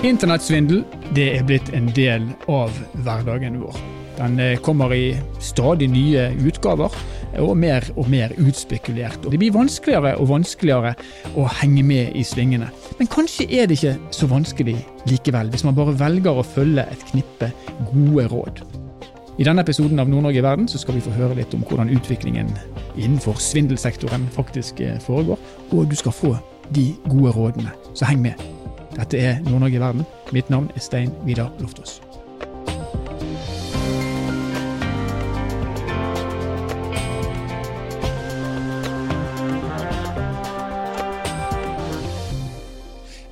Internettsvindel det er blitt en del av hverdagen vår. Den eh, kommer i stadig nye utgaver, og mer og mer utspekulert. Og det blir vanskeligere og vanskeligere å henge med i svingene. Men kanskje er det ikke så vanskelig likevel, hvis man bare velger å følge et knippe gode råd. I denne episoden av Nord-Norge i verden så skal vi få høre litt om hvordan utviklingen innenfor svindelsektoren faktisk eh, foregår, og du skal få de gode rådene. Så heng med. Dette er Nord-Norge i verden. Mitt navn er Stein Vidar Loftaas.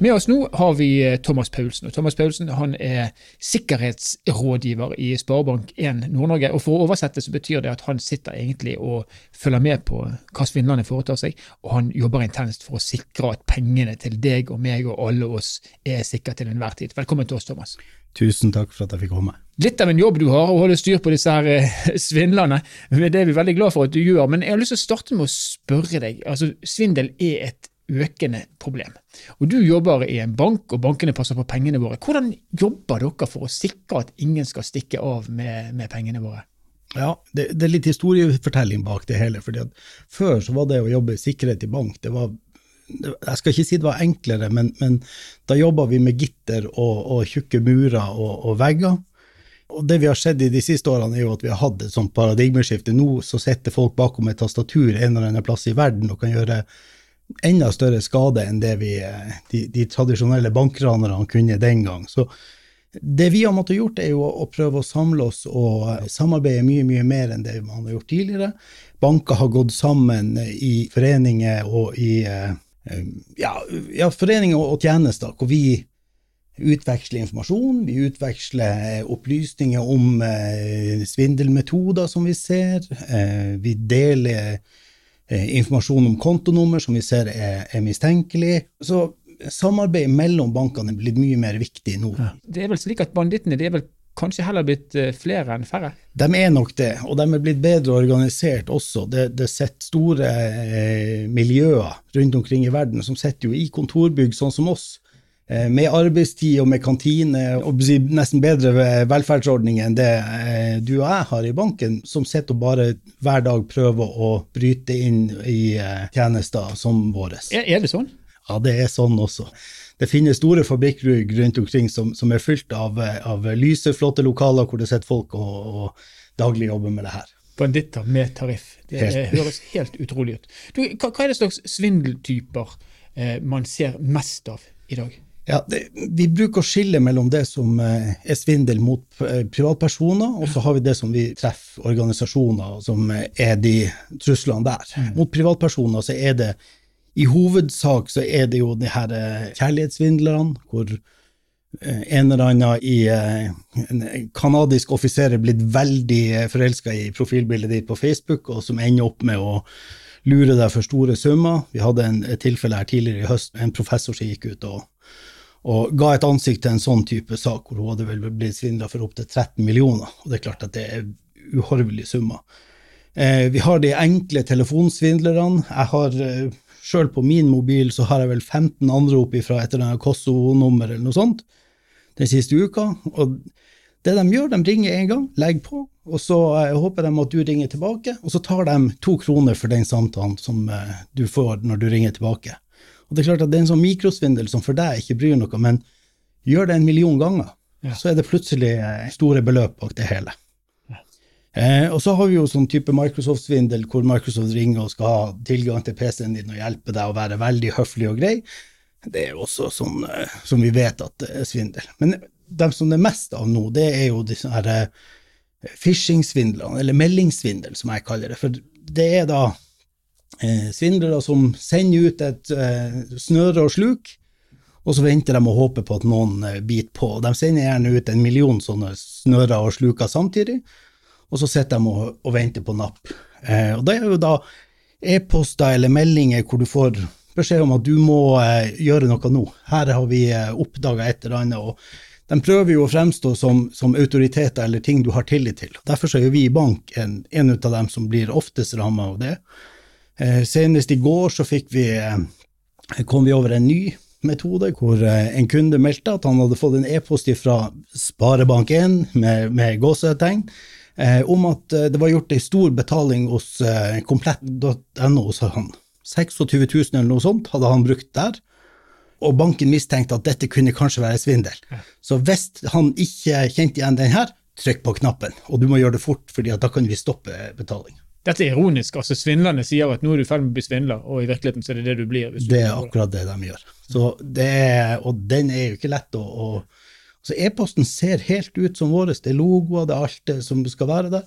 Med oss nå har vi eh, Thomas Paulsen. og Thomas Paulsen han er sikkerhetsrådgiver i Sparebank1 Nord-Norge. og For å oversette så betyr det at han sitter egentlig og følger med på hva svindlerne foretar seg, og han jobber intenst for å sikre at pengene til deg og meg og alle oss er sikre til enhver tid. Velkommen til oss, Thomas. Tusen takk for at jeg fikk komme. Litt av en jobb du har, å holde styr på disse her eh, svindlerne. Det er vi veldig glad for at du gjør. Men jeg har lyst til å starte med å spørre deg. altså Svindel er et økende problem. Og Du jobber i en bank, og bankene passer på pengene våre. Hvordan jobber dere for å sikre at ingen skal stikke av med, med pengene våre? Ja, det, det, er litt historiefortelling bak det hele. fordi Før så var det å jobbe i sikkerhet i bank det var, Jeg skal ikke si det var enklere, men, men da jobba vi med gitter og, og tjukke murer og, og, vegger. Og Det vi har sett i de siste årene, er jo at vi har hatt et sånt paradigmeskifte. Nå så sitter folk bakom et tastatur en eller annen plass i verden og kan gjøre enda større skade enn det vi, eh, de, de tradisjonelle bankranerne kunne den gang. Så det vi har måttet gjort, er jo å prøve å samle oss og samarbeide mye mye mer enn det man har gjort tidligere. Banker har gått sammen i foreninger og i eh, ja, ja, foreninger og tjenester hvor vi utveksler informasjon, vi utveksler opplysninger om eh, svindelmetoder som vi ser, eh, vi deler Eh, informasjon om kontonummer som vi ser er, er mistenkelig. Så samarbeid mellom bankene er blitt mye mer viktig nå. Ja. Det er vel slik at bandittene de er vel kanskje heller blitt eh, flere enn færre? De er nok det, og de er blitt bedre organisert også. Det, det sitter store eh, miljøer rundt omkring i verden som sitter jo i kontorbygg sånn som oss, Eh, med arbeidstid og med kantine og nesten bedre velferdsordninger enn det eh, du og jeg har i banken, som sitter og bare hver dag prøver å bryte inn i eh, tjenester som våre. Er det sånn? Ja, det er sånn også. Det finnes store fabrikkrugg rundt omkring som, som, er fylt av, av lyse, flotte lokaler hvor det sitter folk og, og daglig jobber med det her. Banditter med tariff. Det helt. høres helt utrolig ut. Du, hva, hva, er det slags svindeltyper eh, man ser mest av i dag? Ja, det, Vi bruker å skille mellom det som eh, er svindel mot eh, privatpersoner, og så har vi det som vi treffer organisasjoner, som eh, er de truslene der. Mm. Mot privatpersoner så er det i hovedsak så er det jo de her kjærlighetssvindlerne, hvor en eller annen i en kanadisk offiser er blitt veldig forelska i profilbildet ditt på Facebook, og som ender opp med å lure deg for store summer. Vi hadde en, et tilfelle her tidligere i høst, en professor som gikk ut og og ga et ansikt til en sånn type sak, hvor hun hadde vel blitt svindla for opptil 13 millioner. Og det er klart at det er uhorvelige summer. Eh, vi har de enkle telefonsvindlerne. Jeg har eh, Sjøl på min mobil så har jeg vel 15 anrop fra et eller annet Kosso-nummer eller noe sånt den siste uka. Og det de gjør, de ringer en gang, legger på, og så eh, håper de at du ringer tilbake, og så tar de to kroner for den samtalen som eh, du får når du ringer tilbake. Og Det er klart at det er en sånn mikrosvindel som for deg ikke bryr noe, men gjør det en million ganger, ja. så er det plutselig eh, store beløp bak det hele. Ja. Eh, og så har vi jo sånn type Microsoft-svindel hvor Microsoft ringer og skal ha tilgang til PC-en din og hjelpe deg å være veldig høflig og grei. Det er jo også sånn eh, som vi vet at det er svindel. Men dem som det er mest av nå, det er jo disse her eh, phishing-svindlene, eller meldingssvindel, som jeg kaller det. For det er da eh, svindlere som sender ut et eh, snøre og sluk, og så venter de og håper på at noen eh, biter på. De sender gjerne ut en million sånne snører og sluker samtidig, og så sitter de og, og venter på napp. Eh, og det er jo da e-poster eller meldinger hvor du får beskjed om at du må eh, gjøre noe nå. Her har vi eh, oppdaga et eller annet. og de prøver jo å fremstå som, som, autoriteter eller ting du har tillit til. Derfor er jo vi i bank en, en av dem som blir oftest rammet av det. Eh, senest i går så vi, eh, kom vi over en ny metode, hvor eh, en kunde meldte at han hadde fått en e-post fra Sparebank1 med, med gåsetegn om at det var gjort ei stor betaling hos komplett.no hos han. 26 000 eller noe sånt hadde han brukt der. Og banken mistenkte at dette kunne kanskje være svindel. Så hvis han ikke kjente igjen den her, trykk på knappen. Og du må gjøre det fort, for da kan vi stoppe betaling. Dette er ironisk. altså Svindlerne sier at nå er du i ferd med å bli svindler, og i virkeligheten så er det det du blir. Det er akkurat det de gjør. Så det er, og den er jo ikke lett å, å så E-posten ser helt ut som vår. Det er logoer, det er alt det som skal være der.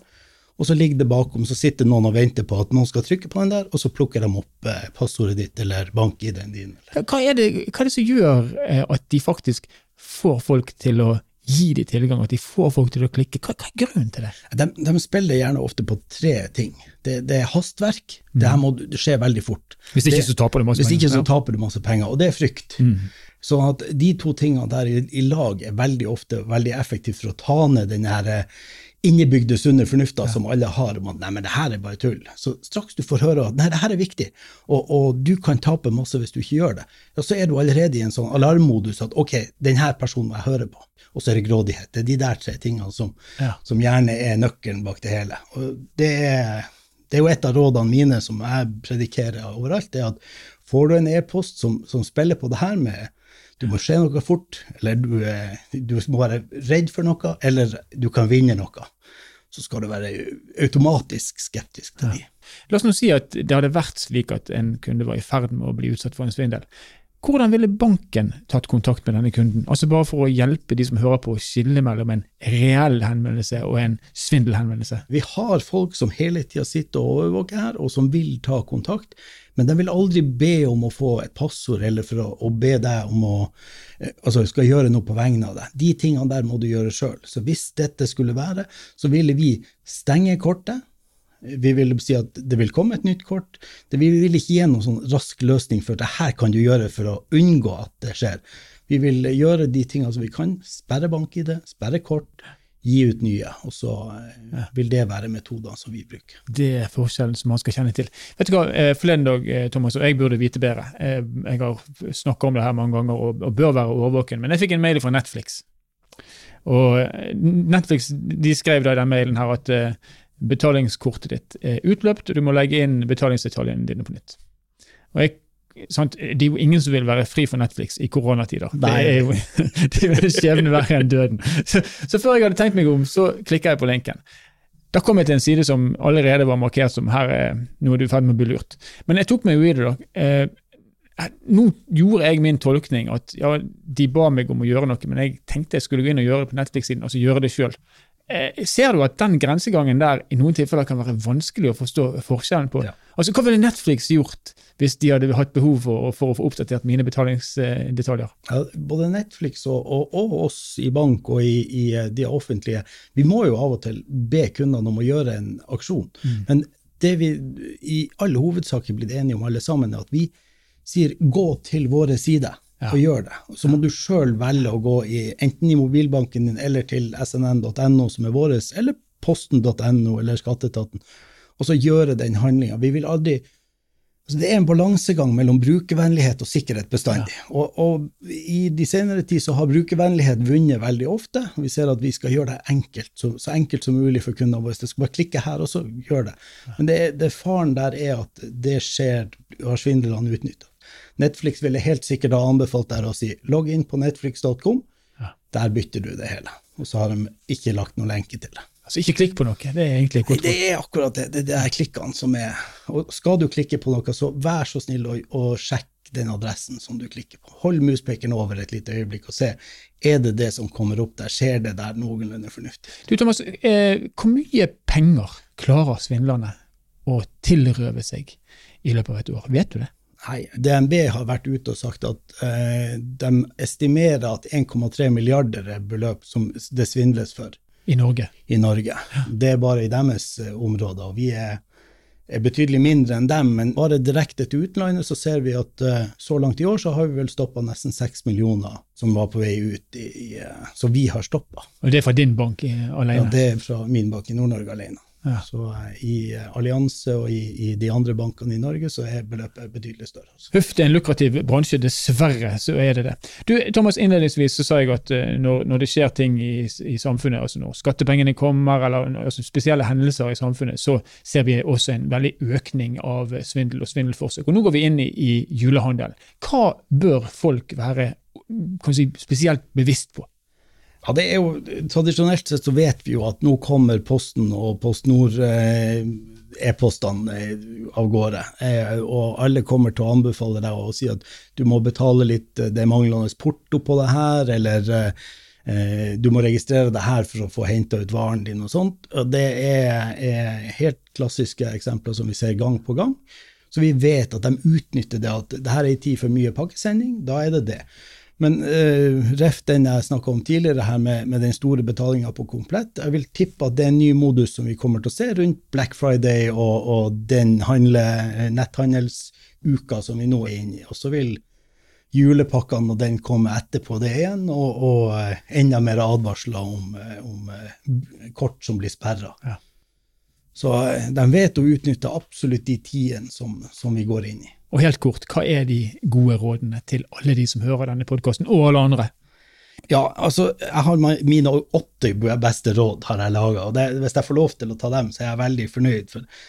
Og så ligger det bakom, så sitter noen og venter på at noen skal trykke på den der, og så plukker de opp eh, passordet ditt eller bank-ID-en din. Hva er, det, hva er det som gjør eh, at de faktisk får folk til å gi dem tilgang, at de får folk til å klikke. Hva, hva er grunnen til det? De, de, spiller gjerne ofte på tre ting. Det, det er hastverk. Mm. Det her må skje veldig fort. Hvis ikke det, så taper du masse penger. Hvis ikke så taper du masse penger, og det er frykt. Mm. Så at de to tingene der i, i, lag er veldig ofte veldig effektivt for å ta ned den her eh, innebygde sunne fornufta ja. som alle har om at nei, men det her er bare tull. Så straks du får høre at nei, det her er viktig, og, og, du kan tape masse hvis du ikke gjør det, ja, så er du allerede i en sånn alarmmodus at ok, denne personen må jeg høre på. Og så er det grådighet. Det er de der tre tingene som, ja. som gjerne er nøkkelen bak det hele. Og det er, det er jo et av rådene mine som jeg predikerer overalt, det er at får du en e-post som, som spiller på det her med du må se noe fort, eller du, du, må være redd for noe, eller du kan vinne noe. Så skal du være automatisk skeptisk til ja. La oss nå si at det hadde vært slik at en kunde var i ferd med å bli utsatt for en svindel. Hvordan ville banken tatt kontakt med denne kunden? Altså Bare for å hjelpe de som hører på å skille mellom en reell henvendelse og en svindelhenvendelse. Vi har folk som hele tida sitter og overvåker her, og som vil ta kontakt. Men de vil aldri be om å få et passord eller for å, å be deg om å eh, altså skal gjøre noe på vegne av deg. De tingene der må du gjøre sjøl. Så hvis dette skulle være, så ville vi stenge kortet vi vil si at det vil komme et nytt kort. Det, vi vil ikke gi noen sånn rask løsning for det her kan du gjøre for å unngå at det skjer. Vi vil gjøre de tingene som vi kan. Sperre bank-ID, sperre kort, gi ut nye. Og så eh, vil det være metoder som vi bruker. Det er forskjellen som man skal kjenne til. Vet du hva, eh, Forleden dag, eh, Thomas, og jeg burde vite bedre. Jeg har snakka om det her mange ganger og, og bør være årvåken, men jeg fikk en mail fra Netflix. Og Netflix de skrev da i den mailen her at betalingskortet ditt er utløpt, og du må legge inn betalingsdetaljene dine på nytt. Og jeg, sant, Det er jo ingen som vil være fri for Netflix i koronatider. Nei. Det er jo det er jo skjebne verre enn døden. Så, så, før jeg hadde tenkt meg om, så klikka jeg på linken. Da kom jeg til en side som allerede var markert som her er noe du er i ferd med å bli lurt. Men jeg tok meg jo i det. da. Eh, nå gjorde jeg min tolkning at ja, de ba meg om å gjøre noe, men jeg tenkte jeg skulle gå inn og gjøre det på Netflix-siden, altså gjøre det sjøl. Eh, ser du at den grensegangen der i noen tilfeller kan være vanskelig å forstå forskjellen på? Ja. Altså, Hva ville Netflix gjort hvis de hadde hatt behov for, for å få oppdatert mine betalingsdetaljer? Ja, både Netflix og, og, og, oss i bank og i, i, de offentlige, vi må jo av og til be kundene om å gjøre en aksjon. Mm. Men det vi i all hovedsak er blitt enige om alle sammen, er at vi sier gå til våre sider ja. og gjør det. Så må du sjøl velge å gå i, enten i mobilbanken din eller til snn.no, som er vår, eller posten.no eller skatteetaten, og så gjøre den handlinga. Vi vil aldri altså Det er en balansegang mellom brukervennlighet og sikkerhet bestandig. Ja. Og, og, i de senere tid så har brukervennlighet vunnet veldig ofte. Vi ser at vi skal gjøre det enkelt, så, så enkelt som mulig for kundene våre. Det skal bare klikke her, og så gjør det. Men det, det faren der er at det skjer, har svindlerne utnytta. Netflix ville helt sikkert ha anbefalt deg å si logg inn på netflix.com. Ja. Der bytter du det hele. Og så har de ikke lagt noen lenke til det. Altså ikke klikk på noe, det er egentlig godt. Det er akkurat det. Det er klikkene som er Og skal du klikke på noe, så vær så snill å, å sjekke den adressen som du klikker på. Hold muspekeren over et lite øyeblikk og se er det det som kommer opp der. Skjer det der noenlunde fornuftig Du Thomas, eh, hvor mye penger klarer svindlerne å tilrøve seg i løpet av et år? Vet du det? Nei, DNB har vært ute og sagt at eh, de estimerer at 1,3 milliarder er beløp som det svindles for. I Norge? I Norge. Ja. Det er bare i deres eh, områder. og Vi er, er, betydelig mindre enn dem, men bare direkte til utlandet så ser vi at eh, så langt i år så har vi vel stoppa nesten 6 millioner som var på vei ut, i, i, eh, så vi har stoppa. Og det er fra din bank alene? Ja, det er fra min bank i Nord-Norge alene. Ja. Så eh, i Allianse og i, i, de andre bankene i Norge så er beløpet betydelig større. Altså. Huff det er en lukrativ bransje, dessverre så er det det. Du Thomas, Innledningsvis så sa jeg at uh, når, når, det skjer ting i, i, samfunnet, altså når skattepengene kommer eller altså spesielle hendelser i samfunnet, så ser vi også en veldig økning av svindel og svindelforsøk. Og Nå går vi inn i, i julehandelen. Hva bør folk være si, spesielt bevisst på? Ja, det er jo, Tradisjonelt sett så vet vi jo at nå kommer Posten og Post Nord eh, e-postene eh, av gårde. Eh, og alle kommer til å anbefale deg å si at du må betale litt, det er manglende porto på det her, eller eh, du må registrere det her for å få henta ut varen din og sånt. Og det er, er, helt klassiske eksempler som vi ser gang på gang. Så vi vet at de utnytter det at det her er en tid for mye pakkesending, da er det det. Men uh, ref den jeg snakka om tidligere, her med, med den store betalinga på komplett, jeg vil tippe at det er en ny modus som vi kommer til å se rundt Black Friday og, og den handle, netthandelsuka som vi nå er inne i. Og så vil julepakkene og den komme etterpå det igjen, og, og uh, enda mer advarsler om, om kort som blir sperra. Ja. Så de vet å utnytte absolutt de tidene som, som vi går inn i. Og helt kort, hva er de gode rådene til alle de som hører denne podkasten, og alle andre? Ja, altså, jeg har mine åtte beste råd har jeg laga, og hvis jeg får lov til å ta dem, så er jeg veldig fornøyd. For,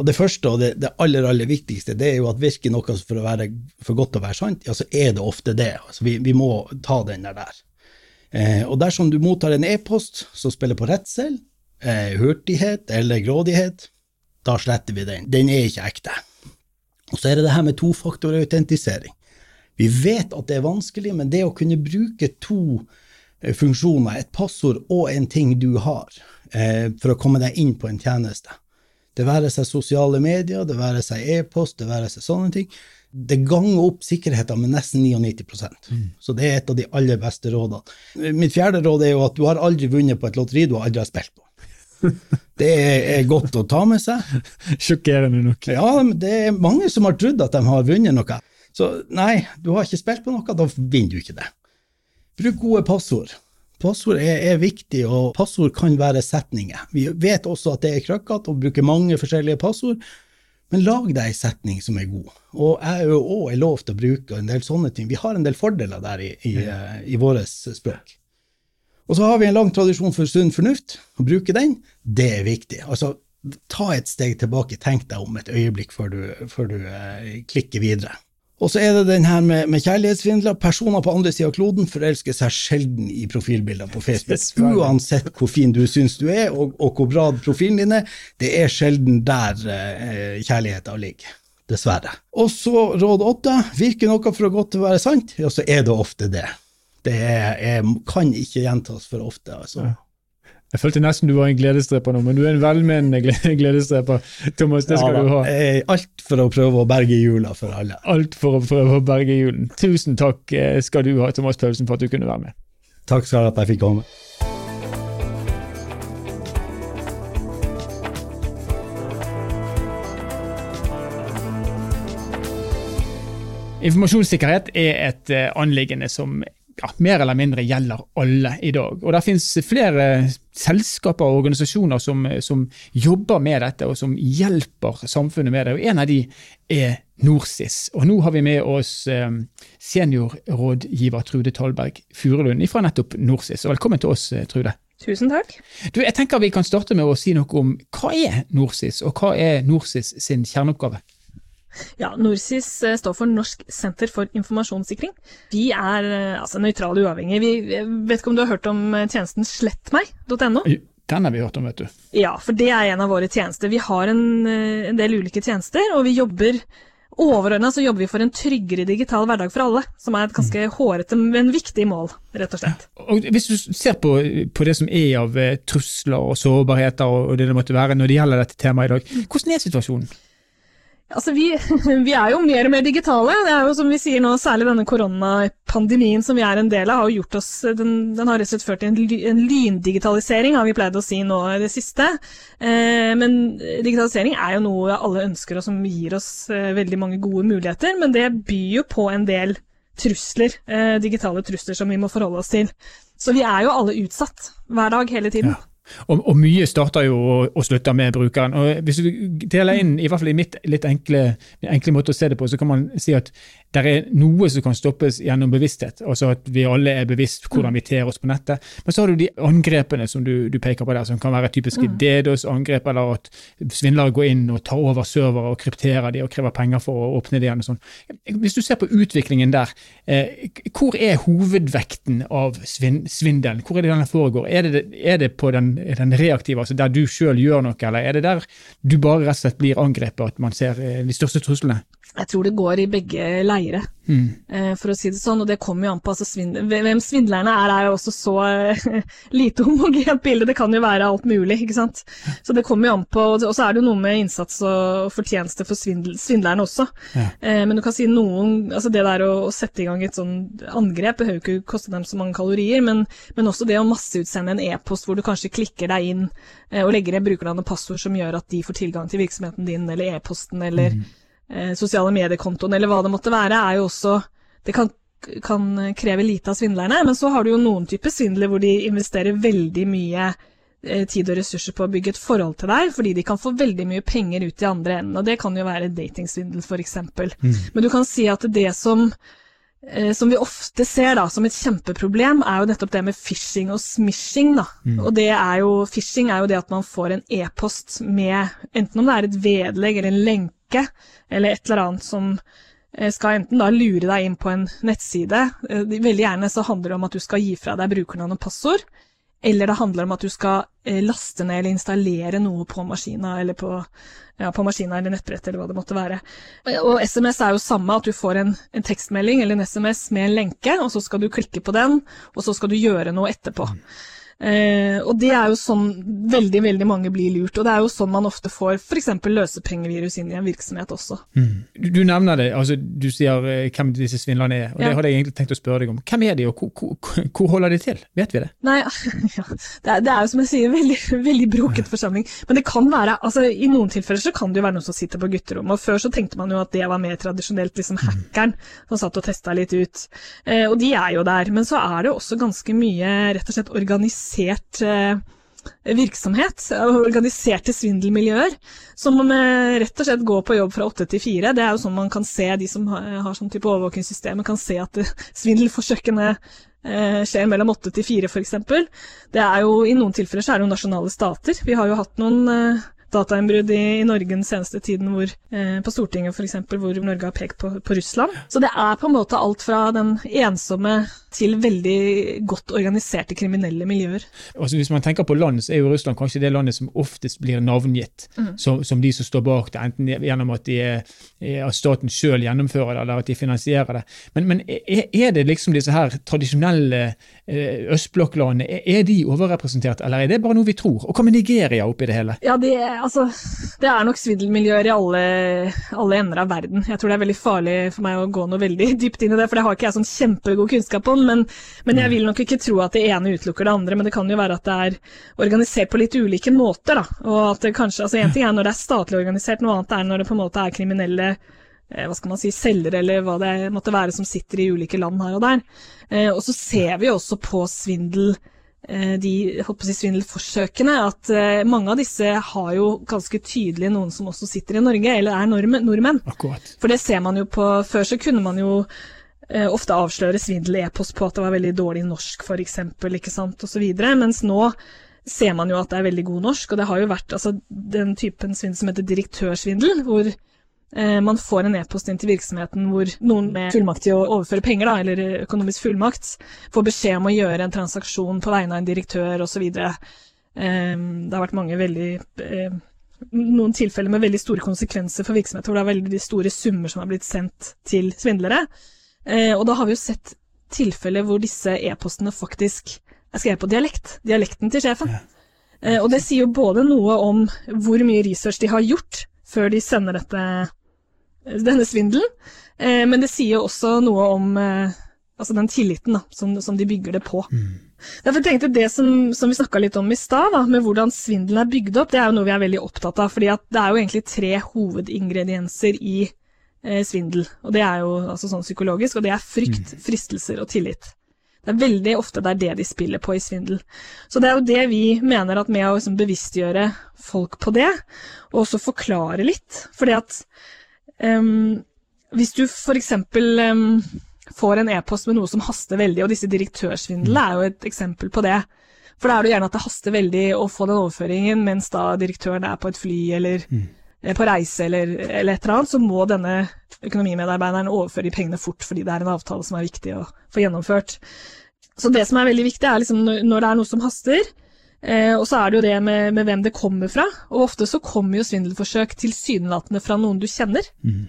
og Det første og det, det, aller aller viktigste det er jo at virker noe for, å være, for godt til å være sant, ja, så er det ofte det. Altså, vi, vi må ta den der. Eh, og dersom du mottar en e-post som spiller på redsel, eh, hurtighet eller grådighet, da sletter vi den. Den er ikke ekte. Og så er det det her med tofaktorautentisering. Vi vet at det er vanskelig, men det å kunne bruke to eh, funksjoner, et passord og en ting du har, eh, for å komme deg inn på en tjeneste, det være seg sosiale medier, det være seg e-post, det være seg sånne ting, det ganger opp sikkerheten med nesten 99 mm. Så det er et av de aller beste rådene. Mitt fjerde råd er jo at du har aldri vunnet på et lotteri du har aldri har spilt på. Det er godt å ta med seg. Sjokkerende nok. Ja, det er mange som har trodd at de har vunnet noe. Så nei, du har ikke spilt på noe, da vinner du ikke det. Bruk gode passord. Passord er, er, viktig, og passord kan være setninger. Vi vet også at det er krøkkete å bruke mange forskjellige passord, men lag deg en setning som er god. Og jeg er òg lov til å bruke en del sånne ting. Vi har en del fordeler der i, i, i vårt språk. Og så har vi en lang tradisjon for sunn fornuft. Å bruke den, det er viktig. Altså, ta et steg tilbake, tenk deg om et øyeblikk før du, før du eh, klikker videre. Og så er det den her med, med kjærlighetsvindler. Personer på andre sida av kloden forelsker seg sjelden i profilbilder på Facebook. Uansett hvor fin du syns du er, og, og, hvor bra profilen din er, det er sjelden der eh, kjærligheten ligger. Dessverre. Og så råd åtte. Virker noe for å godt til å være sant, ja, så er det ofte det det er, er, kan ikke gjentas for ofte. altså. Ja. Jeg følte nesten du var en gledesdreper nå, men du er en velmenende gledesdreper. Thomas, det skal ja, du ha. Alt for å prøve å berge jula for alle. Alt for å prøve å berge julen. Tusen takk eh, skal du ha, Thomas Paulsen, for at du kunne være med. Takk skal du ha at jeg fikk komme. Informasjonssikkerhet er et eh, anliggende som ja, mer eller mindre gjelder alle i dag. Og Det finnes flere selskaper og organisasjoner som, som, jobber med dette, og som hjelper samfunnet med det. Og En av de er NorSIS. Og Nå har vi med oss eh, seniorrådgiver Trude Talberg Furulund fra nettopp NorSIS. Og velkommen til oss, eh, Trude. Tusen takk. Du, jeg tenker Vi kan starte med å si noe om hva er NorSIS, og hva er NorSIS sin kjerneoppgave? Ja, NorSIS eh, står for Norsk senter for informasjonssikring. Vi er eh, altså nøytrale uavhengige. Vi vet ikke om du har hørt om eh, tjenesten slettmeg.no? Den har vi hørt om, vet du. Ja, for det er en av våre tjenester. Vi har en, en del ulike tjenester, og vi jobber Overordna så jobber vi for en tryggere digital hverdag for alle, som er et ganske mm. hårete, men viktig mål, rett og slett. Og Hvis du ser på, på, det som er av trusler og sårbarheter og det det måtte være når det gjelder dette temaet i dag, mm. hvordan er situasjonen? Altså, vi, vi, er jo mer og mer digitale. Det er jo som vi sier nå, særlig denne koronapandemien som vi er en del av, har gjort oss Den, den har rett og slett ført til en, en lyndigitalisering, har vi pleid å si nå i det siste. Eh, men digitalisering er jo noe alle ønsker, og som gir oss eh, veldig mange gode muligheter. Men det byr jo på en del trusler, eh, digitale trusler som vi må forholde oss til. Så vi er jo alle utsatt hver dag, hele tiden. Ja. Og, og, mye starter jo og, og, slutter med brukeren. og Hvis du deler inn i hvert fall i mitt litt enkle, enkle måte å se det på, så kan man si at det er noe som kan stoppes gjennom bevissthet. altså At vi alle er bevisst hvordan vi ter oss på nettet. Men så har du de angrepene som du, du peker på der, som kan være typiske mm. DDoS-angrep, eller at svindlere går inn og tar over servere og krypterer de og krever penger for å åpne de igjen. og sånn. Hvis du ser på utviklingen der, eh, hvor er hovedvekten av svindelen? Hvor er det den foregår? Er det, er det på den, den reaktive, altså der du sjøl gjør noe, eller er det der du bare rett og slett blir angrepet, at man ser eh, de største truslene? Jeg tror det går i begge leire, mm. Eh, for å si det sånn. Og det kommer jo an på altså, svindel, hvem svindlerne er, er jo også så lite homogent bilde. Det kan jo være alt mulig, ikke sant. Så det kommer jo an på Og så er det jo noe med innsats og fortjeneste for svindl svindlerne også. Ja. Eh, men du kan si noen Altså det der å, å sette i gang et sånn angrep behøver jo ikke koste dem så mange kalorier, men, men også det å masseutsende en e-post hvor du kanskje klikker deg inn eh, og legger igjen brukernavn og passord som gjør at de får tilgang til virksomheten din eller e-posten eller mm eh, sosiale mediekontoen eller hva det måtte være, er jo også Det kan, kan, kreve lite av svindlerne, men så har du jo noen typer svindler hvor de investerer veldig mye eh, tid og ressurser på å bygge et forhold til deg, fordi de kan få veldig mye penger ut i andre enden, og det kan jo være datingsvindel f.eks. Mm. Men du kan si at det som eh, som vi ofte ser da, som et kjempeproblem, er jo nettopp det med phishing og smishing. Da. Mm. Og det er jo, Phishing er jo det at man får en e-post med enten om det er et vedlegg eller en lenke lenke eller et eller annet som eh, skal enten da lure deg inn på en nettside. Eh, veldig gjerne så handler det om at du skal gi fra deg brukernavn og passord. Eller det handler om at du skal eh, laste ned eller installere noe på maskina eller på, ja, på maskina eller nettbrett eller hva det måtte være. Og SMS er jo samme, at du får en, en, tekstmelding eller en SMS med en lenke, og så skal du klikke på den, og så skal du gjøre noe etterpå. Eh, og det er jo sånn veldig veldig mange blir lurt. Og det er jo sånn man ofte får f.eks. løsepengevirus inn i en virksomhet også. Mm. Du, du, nevner det, altså du sier eh, hvem disse svindlerne er. og ja. Det hadde jeg egentlig tenkt å spørre deg om. Hvem er de, og hvor, hvor, hvor holder de til? Vet vi det? Nei, ja, det, er, det, er, jo som jeg sier, veldig, veldig broket forsamling. Men det kan være, altså i noen tilfeller så kan det jo være noen som sitter på gutterommet. Og før så tenkte man jo at det var mer tradisjonelt, liksom mm. hackeren som satt og testa litt ut. Eh, og de er jo der. Men så er det også ganske mye rett og slett organisert organisert eh, virksomhet, organiserte svindelmiljøer, som eh, rett og slett går på jobb fra åtte til fire. Det er jo sånn man kan se, de som har sånn type overvåkingssystem, kan se at svindelforsøkene eh, skjer mellom åtte til fire, f.eks. Det er jo, I noen tilfeller så er det jo nasjonale stater. Vi har jo hatt noen datainnbrudd i, i, Norge den seneste tiden, hvor, eh, på Stortinget f.eks., hvor Norge har pekt på, på, Russland. Så det er på en måte alt fra den ensomme til veldig godt organiserte kriminelle miljøer. Altså, hvis man tenker på land, så er jo Russland kanskje det landet som oftest blir navngitt mm. som, som, de som står bak det, enten gjennom at, de er, at staten sjøl gjennomfører det, eller at de finansierer det. Men, men er, er, det liksom disse her tradisjonelle eh, østblokklandene, er, er de overrepresentert, eller er det bare noe vi tror? Og hva med Nigeria oppi det hele? Ja, det er altså, det er nok svindelmiljøer i alle, alle, ender av verden. Jeg tror det er veldig farlig for meg å gå noe veldig dypt inn i det, for det har ikke jeg sånn kjempegod kunnskap om. Men, men, jeg vil nok ikke tro at det ene utelukker det andre. Men det kan jo være at det er organisert på litt ulike måter. Da. Og at det kanskje, altså En ting er når det er statlig organisert, noe annet er når det på en måte er kriminelle eh, hva skal man si, selgere eller hva det måtte være som sitter i ulike land her og der. Eh, og så ser vi også på svindel Eh, de si svindelforsøkene, at mange av disse har jo ganske tydelig noen som også sitter i Norge, eller er nordmenn. Akkurat. For det ser man jo på Før så kunne man jo ofte avsløre svindel-e-post på at det var veldig dårlig norsk, f.eks., osv. Mens nå ser man jo at det er veldig god norsk, og det har jo vært altså, den typen svindel som heter direktørsvindel, hvor Eh, man får en e-post inn til virksomheten hvor noen med fullmakt til å overføre penger, da, eller økonomisk fullmakt, får beskjed om å gjøre en transaksjon på vegne av en direktør osv. Eh, det har vært mange veldig eh, noen tilfeller med veldig store konsekvenser for virksomheter, hvor det er veldig store summer som har blitt sendt til svindlere. Og da har vi jo sett tilfeller hvor disse e-postene faktisk er skrevet på dialekt. Dialekten til sjefen. Og det sier jo både noe om hvor mye research de har gjort før de sender dette denne svindelen. Eh, men det sier jo også noe om eh, altså den tilliten da, som, som, de bygger det på. Mm. Derfor tenkte jeg Det som, som vi snakka litt om i stad, med hvordan svindelen er bygd opp, det er jo noe vi er veldig opptatt av. fordi det er jo egentlig tre hovedingredienser i eh, svindel. og Det er jo altså sånn psykologisk, og det er frykt, mm. fristelser og tillit. Det er veldig ofte det er det de spiller på i svindel. Så det er jo det vi mener at med å liksom bevisstgjøre folk på det, og også forklare litt. Fordi at um, hvis du f.eks. Um, får en e-post med noe som haster veldig, og disse direktørsvindlene er jo et eksempel på det. For da er det gjerne at det haster veldig å få den overføringen, mens da direktøren er på et fly eller mm. På reise eller, eller, et eller annet, så må denne økonomimedarbeideren overføre de pengene fort fordi det er en avtale som er viktig å få gjennomført. Så det som er veldig viktig, er liksom når det er noe som haster, eh, og så er det jo det med, med, hvem det kommer fra. Og ofte så kommer jo svindelforsøk tilsynelatende fra noen du kjenner. Mm.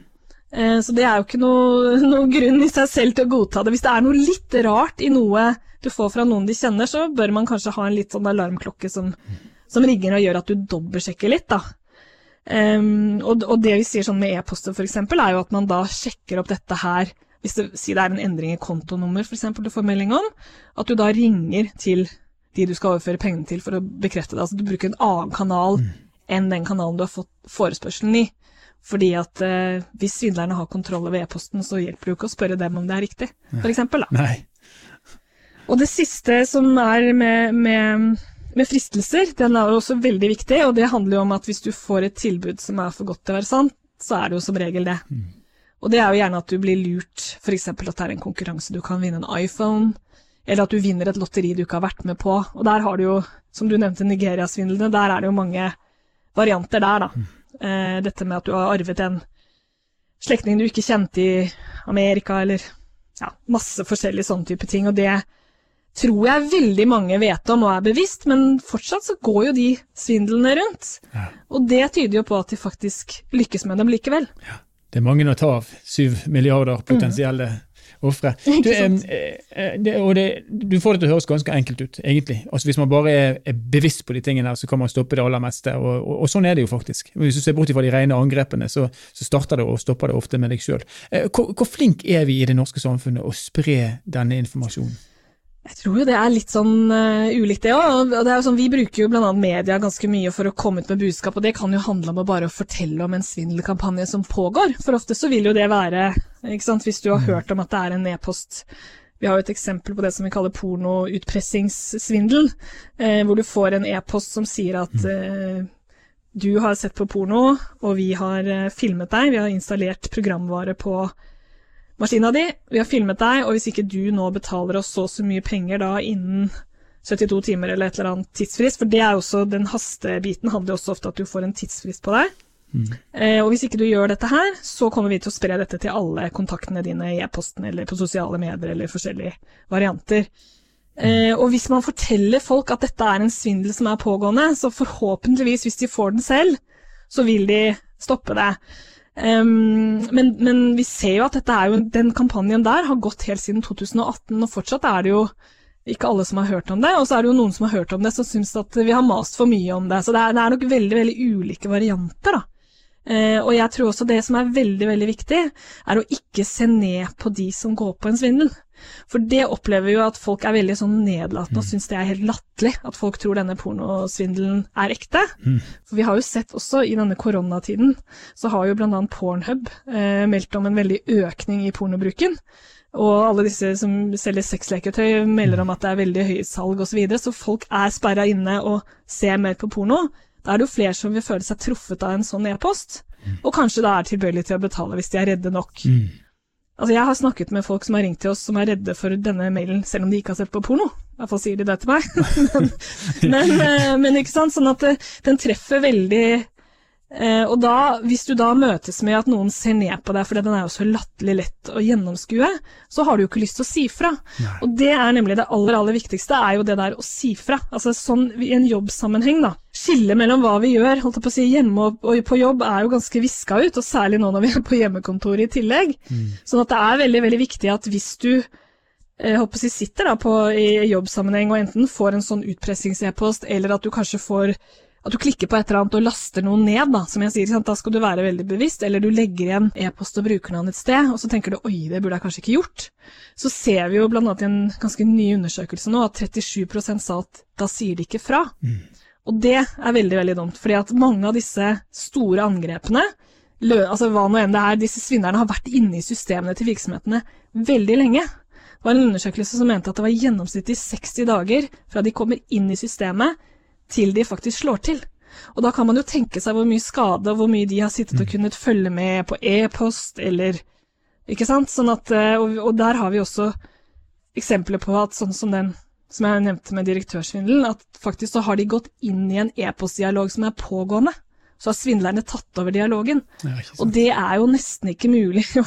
Eh, så det er jo ikke noe, noe, grunn i seg selv til å godta det. Hvis det er noe litt rart i noe du får fra noen de kjenner, så bør man kanskje ha en litt sånn alarmklokke som, som ringer og gjør at du dobbeltsjekker litt, da. Um, og, og, det vi sier sånn med e-poster f.eks., er jo at man da sjekker opp dette her Hvis det, si det er en endring i kontonummer f.eks. du får melding om, at du da ringer til de du skal overføre pengene til for å bekrefte det. Altså du bruker en annen kanal mm. enn den kanalen du har fått forespørselen i. Fordi at uh, hvis svindlerne har kontroll over e-posten, så hjelper det jo ikke å spørre dem om det er riktig, f.eks. Og det siste som er med, med med fristelser, den er jo også veldig viktig, og det handler jo om at hvis du får et tilbud som er for godt til å være sant, så er det jo som regel det. Mm. Og det er jo gjerne at du blir lurt, f.eks. at det er en konkurranse, du kan vinne en iPhone, eller at du vinner et lotteri du ikke har vært med på. Og der har du jo, som du nevnte, Nigeria-svindlene, der er det jo mange varianter der, da. Mm. Eh, dette med at du har arvet en slektning du ikke kjente i Amerika, eller ja, masse forskjellige sånne type ting. Og det tror jeg veldig mange vet om og er bevisst, men fortsatt så går jo de svindlene rundt. Ja. Og det tyder jo på at de faktisk lykkes med dem likevel. Ja. Det er mange å ta av. Syv milliarder potensielle mm. ofre. Du, eh, eh, du, får det til å høres ganske enkelt ut, egentlig. Altså Hvis man bare er, er bevisst på de tingene, så kan man stoppe det aller meste. Og, og, og sånn er det jo faktisk. Hvis du ser bort fra de rene angrepene, så, så, starter det og stopper det ofte med deg sjøl. Eh, hvor, hvor flink er vi i det norske samfunnet å spre denne informasjonen? Jeg tror jo det er litt sånn uh, ulikt, det òg. Sånn, vi bruker jo bl.a. media ganske mye for å komme ut med budskap, og det kan jo handle om å bare fortelle om en svindelkampanje som pågår. For ofte så vil jo det være, ikke sant, hvis du har mm. hørt om at det er en e-post Vi har jo et eksempel på det som vi kaller pornoutpressingssvindel, uh, hvor du får en e-post som sier at uh, du har sett på porno, og vi har filmet deg, vi har installert programvare på maskina di, vi har filmet deg, og hvis ikke du nå betaler oss så og så mye penger da innen 72 timer eller et eller annet tidsfrist, for det er også, den hastebiten handler også ofte at du får en tidsfrist på deg. Mm. Eh, og hvis ikke du gjør dette her, så kommer vi til å spre dette til alle kontaktene dine i e-posten eller på sosiale medier eller forskjellige varianter. Eh, og hvis man forteller folk at dette er en svindel som er pågående, så forhåpentligvis, hvis de får den selv, så vil de stoppe det. Um, men, men, vi ser jo at jo, den kampanjen der har gått helt siden 2018, og fortsatt er det jo ikke alle som har hørt om det. Og så er det jo noen som har hørt om det, som syns at vi har mast for mye om det. Så det er, det er nok veldig, veldig ulike varianter, da. Uh, og jeg tror også det som er veldig, veldig viktig, er å ikke se ned på de som går på en svindel. For det opplever jo at folk er veldig sånn nedlatende og mm. syns det er helt latterlig at folk tror denne pornosvindelen er ekte. Mm. For vi har jo sett også i denne koronatiden, så har jo bl.a. Pornhub eh, meldt om en veldig økning i pornobruken. Og alle disse som selger sexleketøy melder om at det er veldig høye salg osv. Så, videre, så folk er sperra inne og ser mer på porno. Da er det jo flere som vil føle seg truffet av en sånn e-post, mm. og kanskje da er tilbøyelige til å betale hvis de er redde nok. Mm. Altså, jeg har snakket med folk som har ringt til oss som er redde for denne mailen, selv om de ikke har sett på porno. I hvert fall sier de det til meg. men, men, eh, men, ikke sant, sånn at eh, den treffer veldig og da, hvis du da møtes med at noen ser ned på deg fordi den er jo så latterlig lett å gjennomskue, så har du jo ikke lyst til å si fra. Nei. Og det er nemlig det aller, aller viktigste, er jo det der å si fra. Altså sånn i en jobbsammenheng, da. Skillet mellom hva vi gjør holdt jeg på å si, hjemme og, og på jobb er jo ganske viska ut, og særlig nå når vi er på hjemmekontoret i tillegg. Mm. Sånn at det er veldig, veldig viktig at hvis du jeg håper å si, sitter da på, i jobbsammenheng og enten får en sånn utpressings-e-post, eller at du kanskje får at du klikker på et eller annet og laster noe ned, da, som jeg sier, da skal du være veldig bevisst, eller du legger igjen e-post og brukernavn et sted, og så tenker du oi, det burde jeg kanskje ikke gjort. Så ser vi jo bl.a. i en ganske ny undersøkelse nå at 37 sa at da sier de ikke fra. Mm. Og det er veldig, veldig dumt, fordi at mange av disse store angrepene, altså hva nå enn det er, disse svinnerne har vært inne i systemene til virksomhetene veldig lenge. Det var en undersøkelse som mente at det var gjennomsnittlig 60 dager fra de kommer inn i systemet til de faktisk slår til. Og da kan man jo tenke seg hvor mye skade og hvor mye de har sittet og kunnet følge med på e-post eller Ikke sant? Sånn at, eh, og, og der har vi også eksempler på at sånn som den som jeg nevnte med direktørsvindelen, at faktisk så har de gått inn i en e-postdialog som er pågående. Så har svindlerne tatt over dialogen. Det og det er jo nesten ikke mulig å,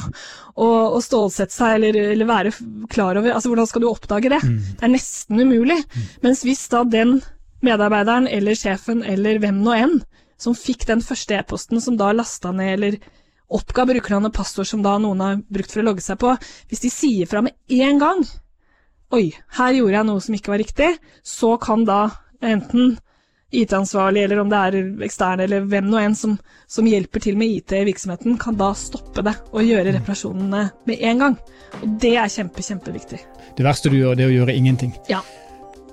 å, å stålsette seg eller, eller, være klar over Altså, hvordan skal du oppdage det? Mm. Det er nesten umulig. Mm. Mens hvis da den medarbeideren eller sjefen eller hvem nå enn som fikk den første e-posten som da lasta ned eller oppga brukernavn og passord som da noen har brukt for å logge seg på, hvis de sier fra med én gang Oi, her gjorde jeg noe som ikke var riktig, så kan da enten IT-ansvarlig, eller om det er ekstern, eller hvem nå enn som, som, hjelper til med IT i virksomheten, kan da stoppe det og gjøre reparasjonene med en gang. Og det er kjempe, kjempeviktig. Det verste du gjør, det er å gjøre ingenting. Ja,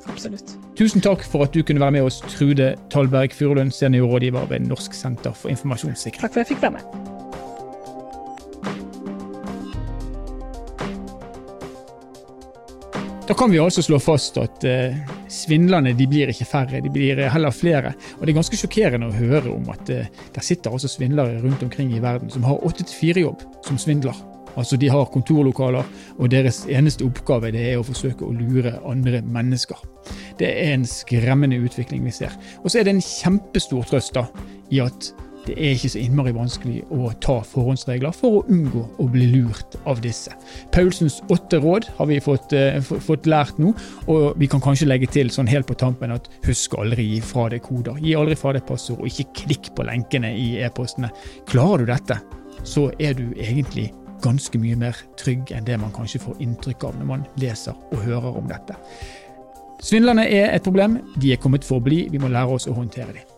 absolutt. Tusen takk for at du kunne være med oss, Trude Talberg Furulund, seniorrådgiver ved Norsk senter for informasjonssikkerhet. Takk for at jeg fikk være med. Da kan vi altså slå fast at eh, svindlerne de blir ikke færre, de blir heller flere. Og Det er ganske sjokkerende å høre om at eh, der sitter altså svindlere rundt omkring i verden som har 8-4-jobb som svindler. Altså De har kontorlokaler, og deres eneste oppgave det er å forsøke å lure andre mennesker. Det er en skremmende utvikling vi ser. Og så er det en kjempestor trøst da, i at det er ikke så innmari vanskelig å ta forhåndsregler for å unngå å bli lurt av disse. Paulsens åtte råd har vi fått, uh, fått, lært nå, og vi kan kanskje legge til sånn helt på tampen at husk aldri gi fra deg koder. Gi aldri fra deg passord, og ikke klikk på lenkene i e-postene. Klarer du dette, så er du egentlig ganske mye mer trygg enn det man kanskje får inntrykk av når man leser og hører om dette. Svindlerne er et problem, de er kommet for å bli, vi må lære oss å håndtere dem.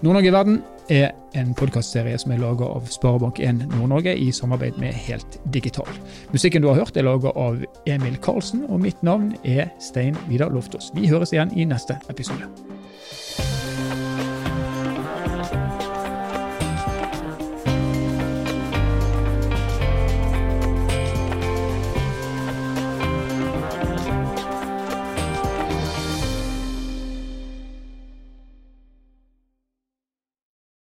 Nord-Norge i verden er en podkastserie som er laga av Sparebank1 Nord-Norge i samarbeid med Helt Digital. Musikken du har hørt er laga av Emil Karlsen, og mitt navn er Stein Vidar Loftaas. Vi høres igjen i neste episode.